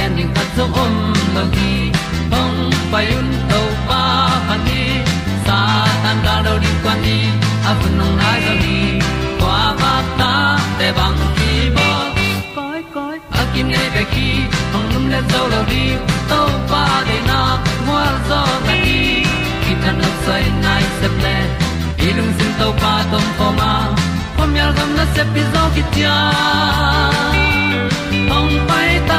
gen ding khat zo om lo gi hong pai un to pa pa ni sa tan da do di kwan ni a bu nong nai zo ni kwa ba ta te bang ki bo koi koi a kim nei be ki hong lum le zo lo di to pa de na mo zo ta ni ki tan no sai nai se ple ilung sin to pa tom ko ma. Pom yal gam na se pi zo ki tia hong pai ta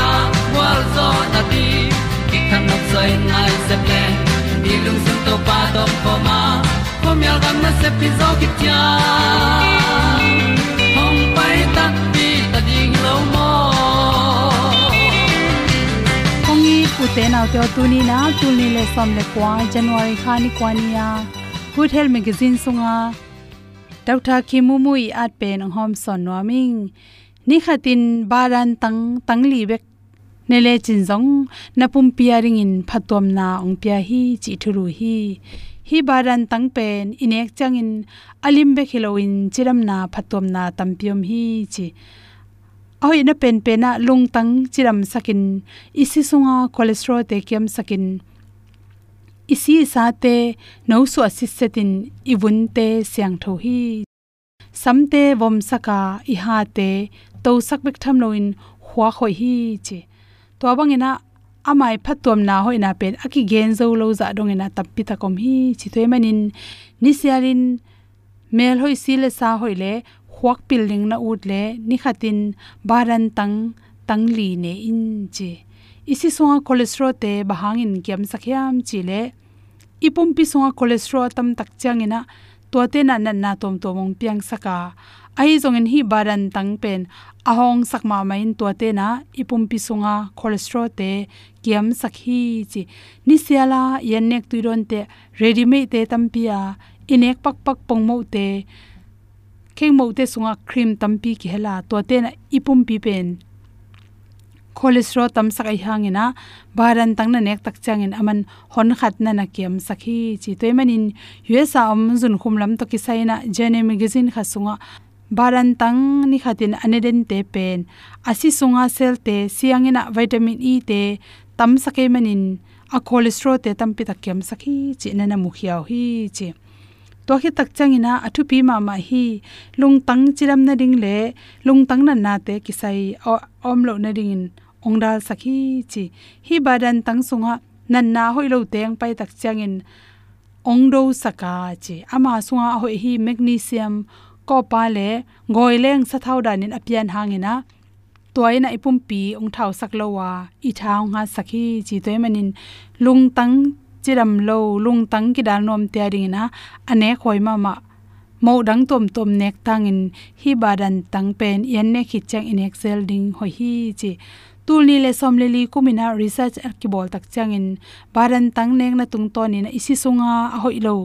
zo na ti ki kan nok sai nai se ple ni lung sun to pa do ko ma. Ko mi al gam na se pi zo ki tia hong pai ta pi ta ding lo mo ong i pu te nau te tu ni na tu ni le som le kwa january khani ni kwa ni good health magazine sunga dr kimumui at pe nang hom son no ni khatin baran tang tang li bek nele chin jong na pum piaring in phatom na ong pia hi chi thuru hi. Hi baran tang pen inek changin alim be khiloin chiram na phatom na tampiom hi chi. Ahoi na pen pena lung tang chiram sakin. Isi sunga cholesterol te kiam sakin. Isi sa te no su asisetin ibun te siang tho hi. Samte vom saka i ha te to sak bek tham loin huwa khoi hi chi to bangena amai phatom na hoina pen aki gen zo lo za dong ena tappi ta kom hi chi toy manin ni sialin mel hoi sile sa hoile, huak piling na ut le ni khatin baran tang tang li ne in chi. Isi songa cholesterol te bahangin kiam sakhyam chi le. Ipum pi songa cholesterol tam tak changina to te na na na tom to piang saka. Ai zong in hi baran tang pen. Ahong sakma main to te na ipum pi sunga cholesterol te kiam sakhi chi. Ni siala yan nek tu ron te ready me te tampia. Inek pak pak pong mo te, kheng mo te sunga cream tampi ki hela to te na ipum pi pen cholesterol tam sakai hangina, baran tang na nek tak changin, aman hon khat na na kiam sakhi chi toy manin usa Am zun khum lam to ki saina jene magazine kha sunga. Baran tang ni khatin aneden te pen. Asi sunga sel te siangina vitamin e te tam sakai manin. A cholesterol te tam pi takyam sakhi chi na na mukhiaw hi chi to hi tak changina athu pi ma ma hi lung tang chiram na ding le lung tang na na te kisai om lo na ding in. Ong dal sakhi chi, hi badan tang sunga nan na hoi lo teng pai tak changin ongdo saka chi, ama sunga hoi hi magnesium ko pa le, ngoi leng sa thau dan in apian hangina toy na ipum pi ong thau sak lo wa, i thau nga sakhi chi toy manin lung tang chiram lo lung tang ki dal nom te ring na ane khoi ma ma. Mo dang tom tom nek tangin hi badan tang pen yan ne khit chang in excel ding hoi hi chi. Tulni le somle li kumina research ki bol tak changin baran tang nek na tung to ni na isi sunga a hoi lo.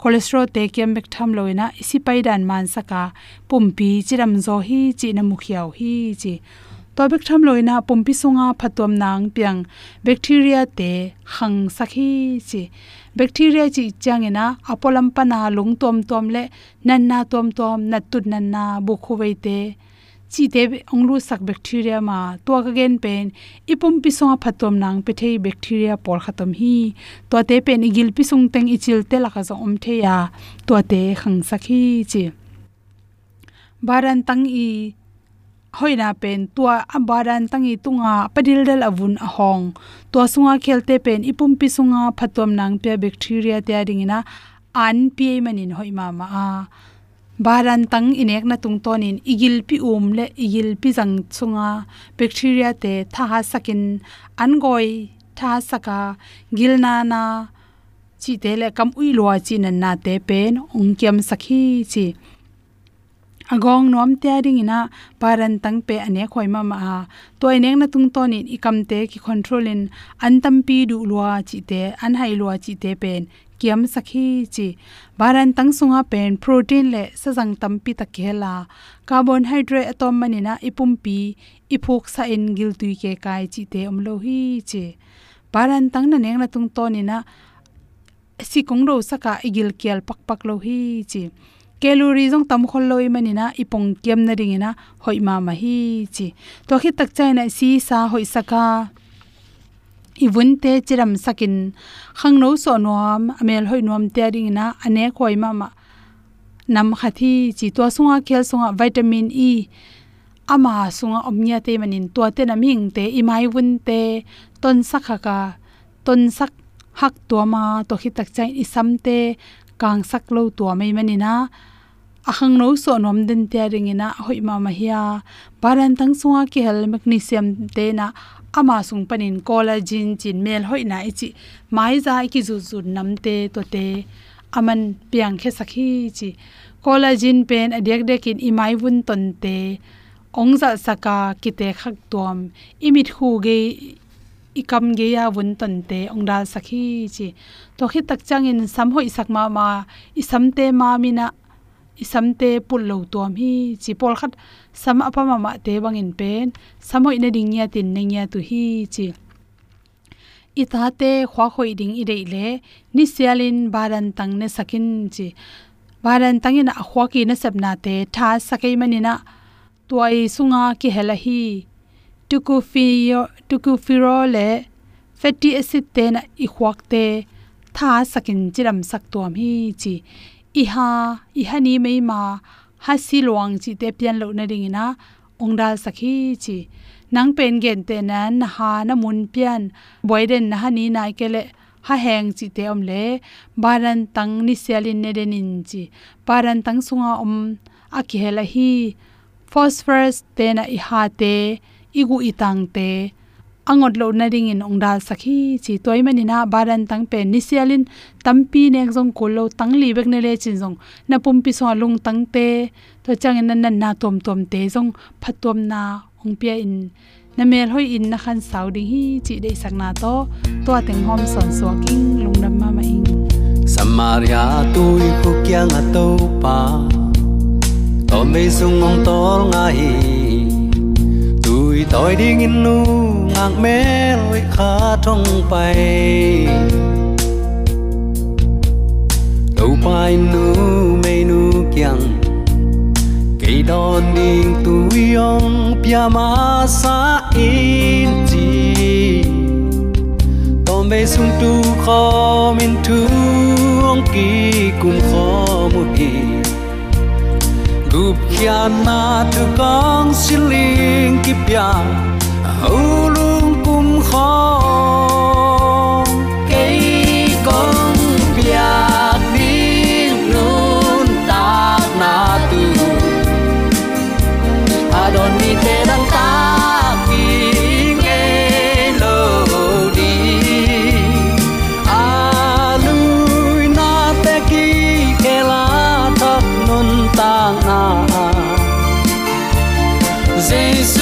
Cholesterol te kem bek tham loina isi paidan man saka. Pumpi chiram zo hi chi na mukhiaw hi chi to bek tham loina pumpi sunga phatom nang piang. Bacteria te hang sakhi chi. Bacteria chi changena apolam pana lung tom tom le nan na tom tom na tut nan na bu khuwei te. Chi te onglu sak bacteria ma to ka gen pen. Ipum pi songa phatom nang pe thei bacteria por khatam hi. To te pen igil pi sung teng ichil te la ka zo om the ya. To te hang sakhi chi. Baran tang i hoina pen, tua ambaran tangi tunga, padil dal avun ahong. Tua sunga khelte pen, ipum pi sunga phatom nang pe bacteria te ringina an pi manin hoima ma a. Baran tang inek na tung tonin, igil pi um le igil pi jang chunga bacteria te tha ha sakin, an goi tha saka gilna na chi te le kam ui lo chi nan na te pen, ong sakhi chi agong nom tia ding ina paran tang pe ane khoi ma ma. Toy neng na tung ton in ikam te ki control in an tam pi du lua chi te, an hai lua chi te pen. Kiam sakhi chi. Baran tang sunga pen protein le sa jang tam pi ta khela carbohydrate atom manina ipum pi iphok sa in gil tu ke kai chi te om lo hi chi. Baran tang na neng na tung ton ina si kong ro saka igil kial pak pak lo hi chi calorie jong tam khol loi manina, ipong kem na ringina hoi ma ma hi chi. To khi tak chai na si sa hoi saka. Iwun te chiram sakin. Khang no so nom amel hoi nom te ringina ane khoi ma ma. Nam khathi chi to sunga khel sunga vitamin e. Ama sunga omnya te manin, to te na ming te, imai wun te, ton sakha ka ton sak hak to ma, to khi tak chai isam te, kang sak lo to mai manina ahang no so nom den te ringina hoi ma ma hia. Paran tang sunga ki hel magnesium te na, ama sung panin collagen chin mel hoi na ichi. Mai za ki zu zu nam te to te. Aman piang khe sakhi chi collagen pen adek dekin imai bun ton te. Ongza saka kite khak tom imit hu ge, ikam ge ya bun ton te ongdal sakhi chi to khi tak changin sam hoi sakma ma isam te ma mina isamte pullo tom hi, chi pol khat sam apa ma ma te bangin pen. Samoi na ding ya tin neng ya tu hi, chi ita te khwa khoi ding i dei le. Ni sialin baran tang ne sakin, chi baran tangin a khwa ki na sabna te. Tha sakai manina tuai sunga ki hela hi. Tuku fi tuku firo le fatty acid te na i khwak te. Tha sakin chiram sak tom hi, chi iha iha ni mei ma ha si luang chi te pian lo na ring ina, ongdal sakhi chi. Nang pen gen te nan ha na mun pian boiden na ha ni nai kele ha heng chi te om le. Baran tang ni selin ne den in chi. Paran tang sunga om, a ki hela hi. Phosphorus te na i ha te igu itang te angot lo na ring in ongdal sakhi chi toy mani na baran tang pe nisialin, tampi nek jong ko lo tang li bek ne le chin jong na pum pi so lung tang te to chang in nan na tom tom te jong phatom na ong pia in. Na mel hoi in na khan sau ding hi, chi dei sak na to to ateng hom son so king, lung nam ma ma ing. Samaria tôi khu kia ngà to pa to me sung ong tol ngai tui tôi đi in nu ngang mé lối khá trong bay đâu bay nu mê nu kiang cây đòn đi tôi ông pia ma sa in chi tom be sung tu kho min tu ong ki kum kho mu hi gup kya na tu kong siling ki pya au lung khó, kho cây con pya đi nun ta na tu adon mi te dang ta ki nghe lo đi. A lui na te ki ke la thap nun ta na Jesus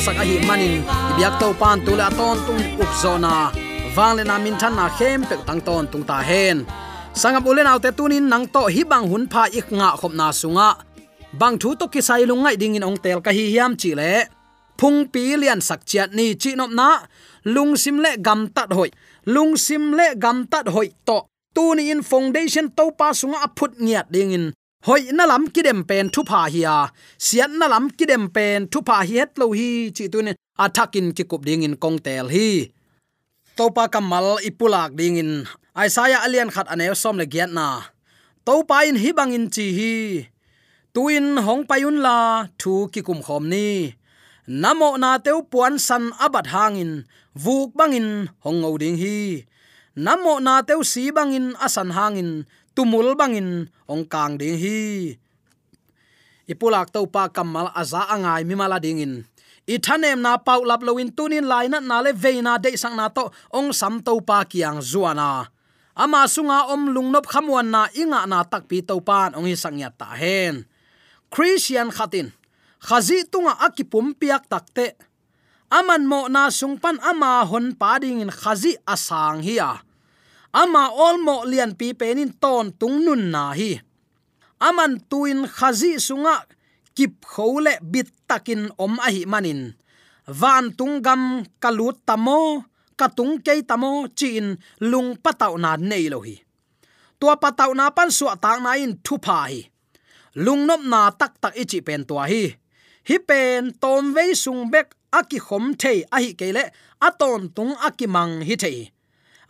sak a hi manin. Ibyak to pan tu la ton tung up zona. Wang le na min than na khem pek tang ton tung ta hen. Sangam ulen autte tunin nang to hi bang hun pha ik nga khop na sunga. Bang thu to ki sai lungai ding in ong tel ka hi hiam chi le. Phung pi lian sak chiat ni chi nop na. Lung sim le gam tat hoi. Lung sim le gam tat hoi to. Tu ni in foundation to pa sunga aput ngiat ding in hoi, na lam kidem pen thu pha hiya sian na lam kidem pen thu pha hi het lo hi, chi tu ne athakin ki kup ding in kong tel hi. Topa kamal ipulak ding in. Aisaya alian khat anew som le giat na. Topa in hi bang in chi hi. Tuin hong payun la, thu ki kum khom ni. Namo na teu puan san abat hangin vuk bangin hong ngoding hi. Namo na teu si bangin asan hangin tumul bangin ong kang ding hi. Ipulak to pa kamal aza angai mi mala ding in i na pau lap loin tunin laina na le veina de sang na to ong sam to pa kiang zuana. Ama sunga om lungnop khamwan na inga na tak pi to pan ong hi sangya ta hen. Christian khatin, khazi tunga akipum piak takte aman mo na sungpan ama hon pading in khazi asang hiya ama olmo lian pi penin ton tung nun na hi. Aman tuin khazi sunga, kip khole bit takin om a hi manin. Van tung gam kalut tamo, katung ke tamo chin lung patau na nei lo hi. Tua patau na pan suwa tak na in thu pha hi. Lung nop na tak tak ichi pen tua hi. Hi pen tom ve sung bek aki khom thei a hi kele aton tung aki mang hi thei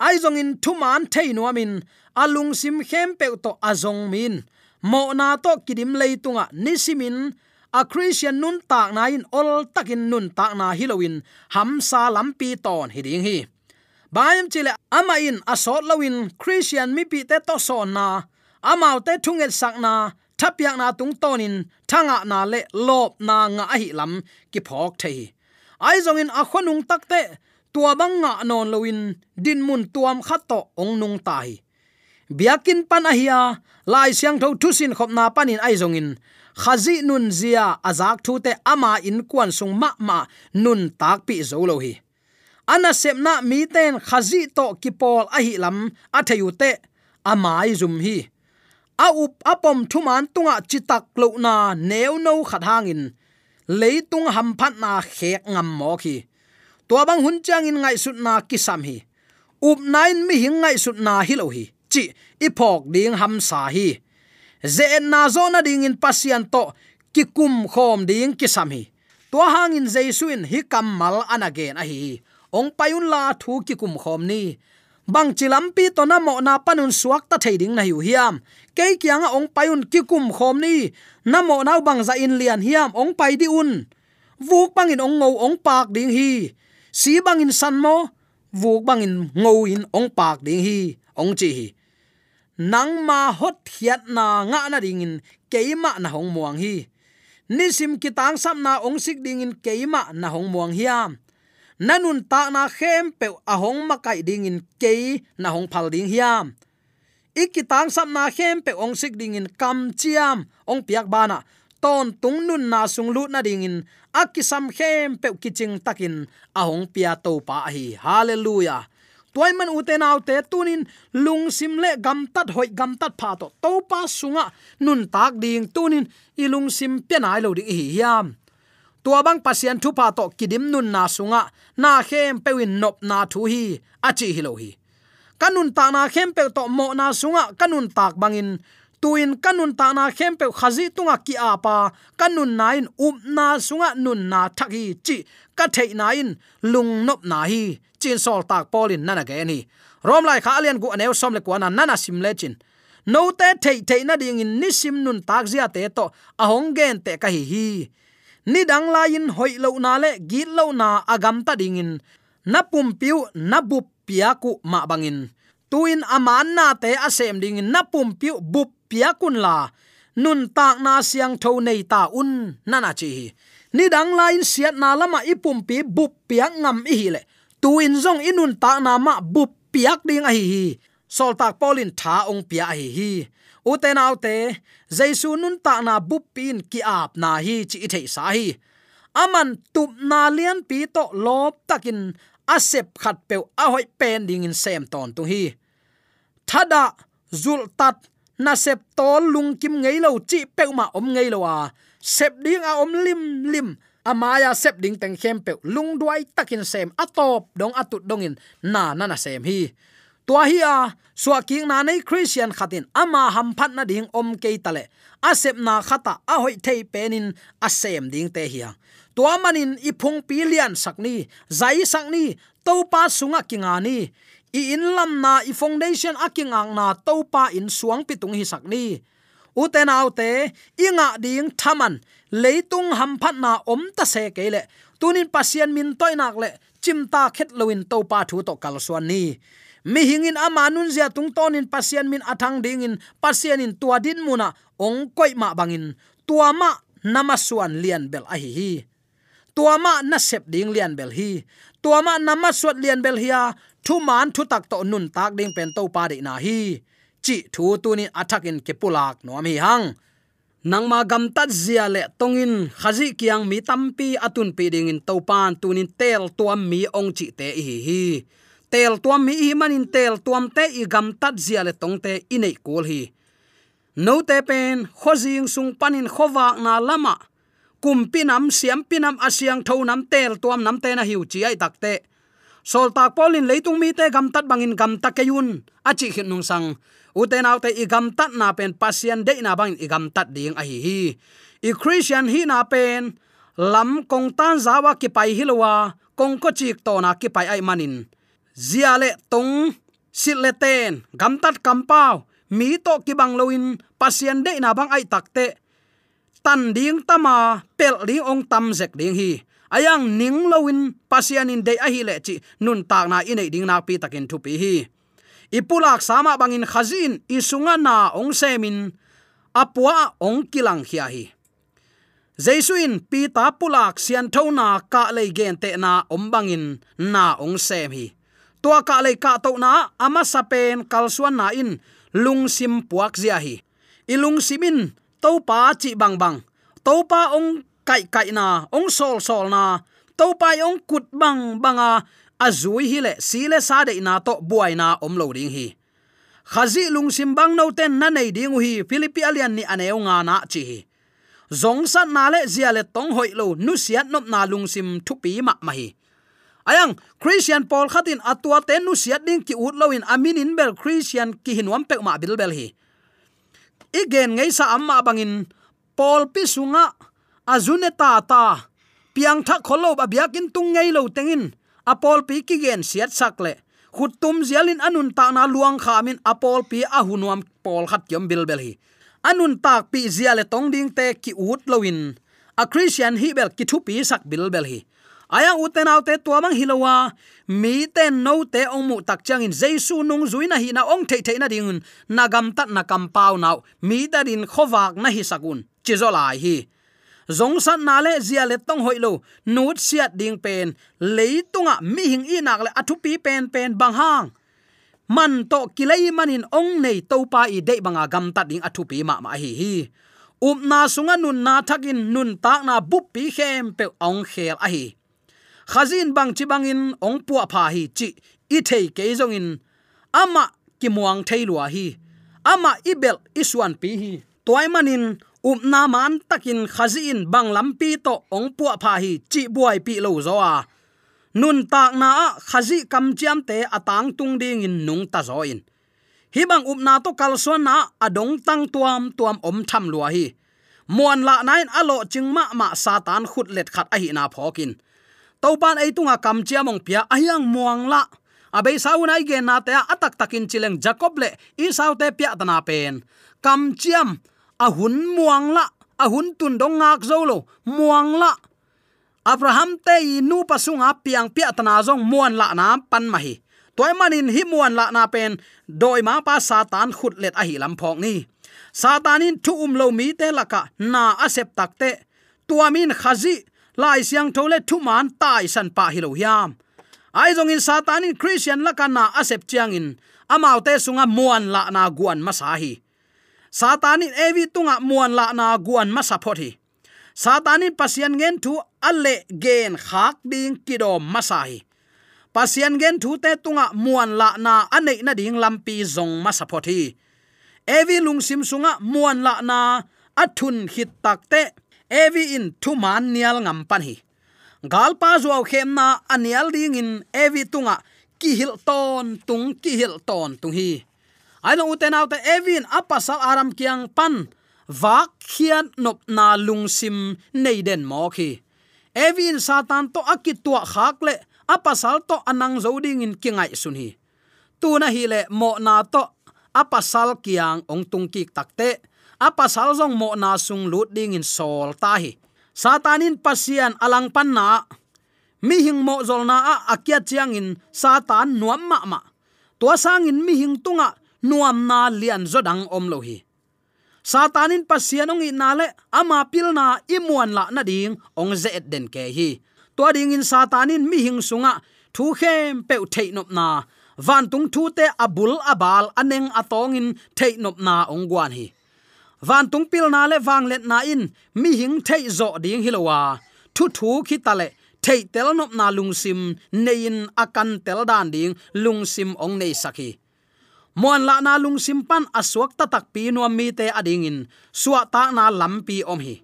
aizong in thuman man thei nuamin alung sim khem pe to azong min. Mo na to kidim leitunga nisimin. A christian nun tak na in ol takin nun tak na hilowin. Hamsa lampi ton hiding hi. Bayam chile ama in asot lawin. Christian mi pi te to son na. Amau te thunget sak na. Thapyak na tung tonin. Thanga na le lop na nga hi lam. Ki phok thei. Ai zong in a khonung takte tua bang nga non loin din mun tuam khat to ong nung tai. Biakin pan ahia lai siang tho thusin khop na panin ai zong khazi nun zia azak thu te ama in kwan sung ma ma nun tak pi zo lo hi. Ana sep na mi ten khazi to kipol ahi lam, a thayu te amai zum hi. A up apom thuman tunga chitak lo na neu no khat hangin. Leitung ham phat na khek ngam mo khi tua bang hun chang in ngai sut na kisam hi. Up nine mi hing ngai sut na hi lo hi. Chi ipok ding ham sa hi. Ze na zo na ding in pasian to, ki kum khom ding kisam hi. To hangin jaisuin hi kamal anagen a hi. Ong payun la thu ki kum khom ni. Bang chilam pi to na mo na panun suak ta thading na hu hiam. Ke kyang ong payun ki kum khom ni. Na mo na bang za in lian hiam, ong pai di un. Vuk pangin ong ngô ong pak ding hi si bang in san mo vuk bang in ngo in ong pak ding hi ong chi hi nang ma hot hiat na nga na ding in keima na hong muang hi nisim kitang sam na ong sik ding in keima na hong muang hiam nanun ta na khem pe ahong à makai ding in ke na hong phal ding hiam ikitang sam na khem pe ong sik ding in kam chiam ong piak bana ton tung nun na sung lut na ding in akisam khem pe kiching takin ahong pia to pa hi. Hallelujah. Toy man uten autte tunin lung sim le gam tat hoi gam tat pha to to pa sunga nun tak ding tunin ilung sim pe nai lo di hi hiam. Tua bang pasian thu pa to kidim nun na sunga, na khem pewin nop na thu hi achi hi lo hi. Kanun ta na khem pe to mo na sunga, kanun tak bangin tuin kanun ta na khempe khazi tunga ki apa kanun nain up um na sunga nun na thaki chi. Ka thei nain lung nop na hi. Chin sol tak polin nana ge ni. Rom lai kha alian gu anew som le kwana nana sim le chin. No te thei thei na ding in nisim nun tak zia te to ahong gen te ka hi hi. Ni dang la in hoi lo na le, gi lo na agam ta ding in. Na pum piu, na bu piaku ma bangin tuin aman na te asem ding in, na pum piu, bup piakun la, nun tak na siang tho nei ta un nana chi ni dang lain siat na lama ipum pi bup piak ngam i hi le. Tuin zong inun ta na ma bup piak ding a hi hi. Sol tak polin tha ong pia hi hi. Uten autte jaisu nun ta na bup pin ki ap na hi chi thei sa hi. Aman tup na lian pi to lop takin, asep khat pe a hoi pen ding in sem ton tu hi. Thada zul tat na sep tol lung kim ngei lo chi pe ma om ngei lo à sep ding a om lim lim. Amaya sep ding teng khem pe lung duai takin sem. Atop dong atut dongin na na na sem hi. Tua hi a suwa king na nei christian khatin. Ama ham phat na ding om ke tale asep na khata a hoi thei penin asem ding te hiya tua manin ipung pilian sakni zai sakni to pa sunga kinga ni i in lam na, i foundation akingang na topa in suang pitung hi sakni uten autte inga ding thaman, leitung hamphat na om ta se kele tunin pasien min toinak le, chimta khet loin topa thu to kalsuan ni. Mi hingin amanun zia tung tonin pasien min athang dingin pasien in tua din muna, ong koi ma bangin. Tua ma namaswan lian bel ahi hi hi. Tua ma na sep ding lian bel hi. Tua ma namaswat lian bel hiya thu man thu tak to nun tak ding pen to pa de na hi. Chi thu tu ni attack in ke pulak no mi hang. Nangma gam tat zia le tongin khazi kiang mi tampi atun pi ding in topan tunin tel tuam mi ong chi te hi hi. Tel tuam mi hi manin tel tuam te i gam tat zia le tong te inei kol hi. No te pen khozing sung panin khowak na lama. Kumpinam siam pinam asyang tho nam, tel tuam nam te na hiu chi ai takte sol tak polin leitung mi te gam tat bangin gam takayun achi khit nung sang uten autte i gam tat na pen, pasien de na bang i gam tat ding a hi hi. I christian hi na pen, lam kong tan zawa ki pai hilwa kong ko chik to na ki pai ai manin. Zia le tong, sit le ten, gam tat kam pau, mi to ki bang loin, pasien de na bang ai takte tan ding tama, pel ding ong tam zek ding hi ayang ning lowin pasian in de ahi le chi nun tak na inei ding na pi takin thu pi hi. Ipulak sama bangin khazin isunga na ong semin, apua ong kilang khia hi. Jaisuin pi ta pulak sian thona ka le gen te na om bangin na ong sem hi. Tua ka le ka to na ama sapen kalsuan na in lung sim puak zia hi. Ilung simin to pa chi bang bang. To pa ong kai kai na ong sol sol na to pai ong kut bang banga azui à. à, hi le si le sa de na to buai na om lo ring hi. Khazi lung sim bang no ten na nei ding hi, philippi alian ni aneu à nga na chi hi. Zong san na le zia le tong hoi lo nu siat nop na lung sim thu pi ma ma hi. Ayang christian paul khatin atwa te nu siat ding ki ut lo in amin in bel christian ki hinwam pek ma bil bel hi. Igen ngei sa amma bangin paul pi sunga azune ta ta. Piang tha kholo ba biakin tung ngei lo tengin. Apol pi ki gen siat hút tum zialin anun ta na luang khamin apol pi a hunuam pol khat yom bil bel hi. Anun tak pi ziale tong ding te ki ut loin a christian hi bel ki thu pi sak bil bel hi. Aya uten autte tuamang hilowa mi te no te ong mu tak chang in jesu nung zuina hi na ong thei thei na ding na gam tat na kam pau nau. Mi da din khowak na hi sakun chizolai hi zong san na le zia le tong hoilo nut siat ding pen leitunga mi hing i nak le athu pi pen pen bang hang. Man to kilai manin ong nei to pa i de banga gam ta ding athu pi ma ma hi hi. Up na sunga nun na thakin nun tak na bup pi khem pe ong khel a hi. Khazin bang chi bangin ong pu pha hi chi i thei ke zong in. Ama ki muang thei lua hi. Ama ibel isuan pi hi. Toy manin upna man takin khazin bang lampi to ong pu pha hi chi buai pi lo zo a. Nun tak na khazi kam chiam te atang tung ding in nung ta zo in. Hi bang upna to kal so na adong tang tuam tuam om tham lua hi. Muan la nain alo chingma ma satan khut let khat a hi na phokin topan ei tunga kam chiam ong pia ayang muang la. Abei sauna ge na te atak takin chileng jacob le, i saute pia tana pen. Kam chiam ahun muang la ahun tun dong ngak zo lo muang la abraham te nu pasunga piang pi atana zong muan la na pan ma hi toy manin hi muan la na pen doi ma pa satan khut let a hi lam phok ni satanin thu um lo mi te laka na asep takte tuamin khazi lai siang thole thu man tai san pa hi lo hiam ai zong in satanin christian laka na asep chiang in amau te sunga muan la na guan masahi satanin evi tunga muan la na guan masapot hi. Satanin pasian gen thu alle gen khak ding kidom masai pasian gen thu te tunga muan la na anei na ding lampi zong masapot hi. Evi lungsim sunga muan la na athun hit takte evi in thu man nial ngam pan hi. Galpa zuaw khem na anial ding in evi tunga ki hil ton tung ki hil ton tung hi ai lo uten autte evin apasal aram kiang pan. Vak khian nop na lungsim neiden mo khi. Evin satan to akitua khak le apasal to anang zoding in kingai sun hi. Tu na hi le mo na to apasal kiang ong tung ki takte apasal zong mo na sung lut ding in sol ta hi. Satanin pasian alang pan na. Mi hing mo zol na a akia chiang in satan nuam ma ma. Tua sang in mi hing tunga nuam na lian zo dang om lo hi. Satanin pasian ong ina le ama pil na imuan la na ding, ong ze et den ke hi. To ding in satanin mi hing sunga, thu khem pe thei nop na. Van tung thu te abul abal aneng atong in thei nop na ong gwan hi. Van tung pil na le wang let na in, mi hing thei zo ding hilowa thu thu khi ta le, thei tel nop na lung sim nein akan tel dan ding, lung sim ong nei sakhi mon la na lung sim pan aswak ta tak pi nuam mi te ading in suwa ta na lampi om hi.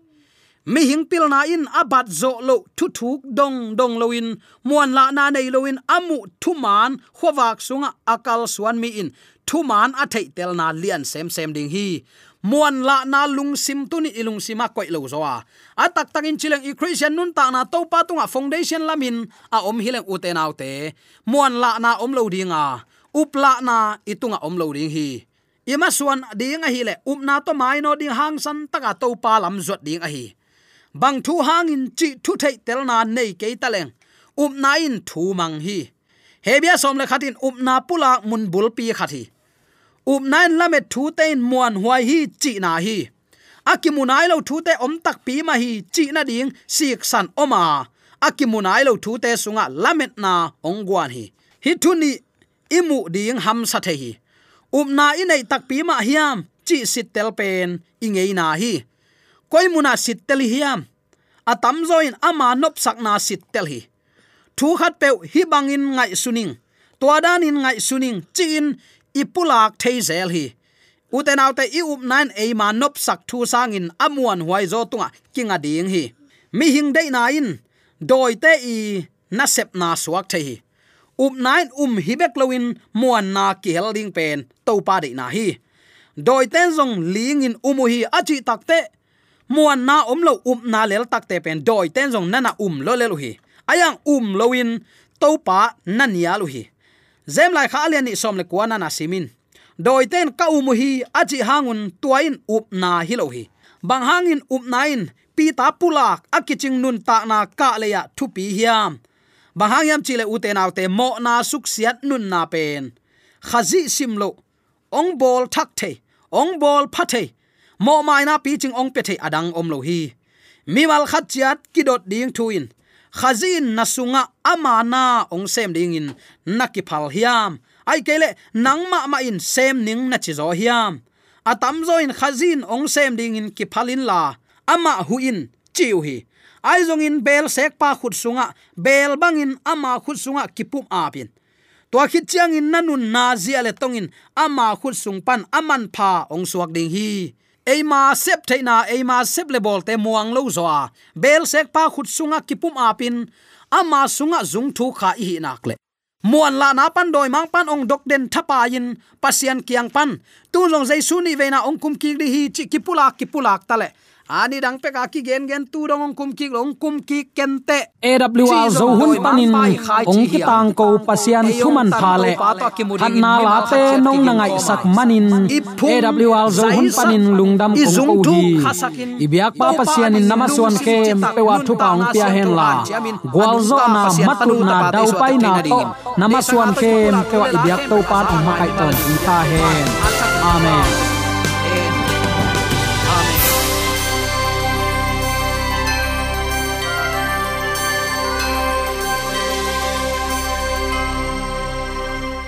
Mi hing pil na in abat zo lo thu thuk dong dong lo in. Muan la na nei lo in amu thu man khowak sunga akal suan mi in. Thu man a thei tel na lian sem sem ding hi. Muan la na lung sim tu ni ilung sima koi lo zo a. Tak in chileng i christian nun ta na to pa tunga foundation lamin a om hileng uten autte muan la na om lo dinga upla na itunga omlo ding hi. Ima suan ding a hi le upna to mai no ding hang san taka to pa lam zot ding a hi. Bang thu hang in chi thu thei tel na nei ke taleng up na in thu mang hi. Hebia som le khatin up na pula mun bul pi khathi up nine lamet thu ten muan huai hi chi na hi. Akimunai lo thu te om tak pi ma hi chi na ding sik san oma. Akimunai lo thu te sunga lamet na ongwan hi. Hi thu ni imu ding ham sa the hi. Up na inei tak pi ma hiam, chi sit tel pen, ingei na hi. Koi muna sit tel hiam. Atam zoin ama nop sak na sit tel hi. Thu khat pe hi bangin ngai suning. Tua dan in ngai suning chin ipulak thei zel hi. Uten autte i up nan e ma nop sak thu sangin amuan huai zo tunga, kinga ding hi. Mi hing dei na in, doi te i na sep na suak thei hi up nine um hibek loin muan na ki hel ding pen to pa de na hi. Doi ten zong ling in umu hi achi takte muan na om lo um na lel takte pen, doi ten zong nana um lo le lu hi. Ayang um loin to pa nan ya lu hi. Zem lai kha alian ni som le kwana na simin. Doi ten ka umu hi achi hangun tuain up na hi lo hi. Bang hangin up nain pi ta pulak, akiching nun ta na ka le ya thu hiam bahang yam chile uten autte mo na suk siat nun na pen. Khazi simlo, ong bol thak the ong bol phathe mo mai na pi ching ong pe the adang om lo hi. Mi wal khat chiat kidot ding thuin. Khazin nasunga amana ong sem ding in nakipal hiam. Ai kele nangma ma in sem ning na chi zo hiam. Atam zo in khazin ong sem ding in kiphalin la. Ama hu in chiu hi ai zong in bel sek pa khut sunga, bel bangin ama khut sunga kipum apin. To khit chiang in nanun na zia le tongin ama khut sung pan aman pha ong suak ding hi. Eima sep theina eima sep le bol te muang lo zo bel sek pa khut sunga kipum apin, ama sunga zung thu kha hi nak le. Muan la na pan doi mang pan ong dok den thapa in, pasian kiang pan. Tu jong jai su ni ve na ong kum ki ri hi chi kipula kipulak tale ani dang pe ka ki gen gen tu dong kum ki long kum ki kente AWR zo hun panin ong ki tang ko pasian thuman pha le. khat na la te nong na ngai sak manin. AWR zo hun panin lungdam kong ko hi. ibyak pa pasian in namaswan ke pe wa thu paung pia hen la. gwal zo na matut na dau pai na to namaswan ke pe wa ibyak to pa ong makai ton. ta. Hen. Amen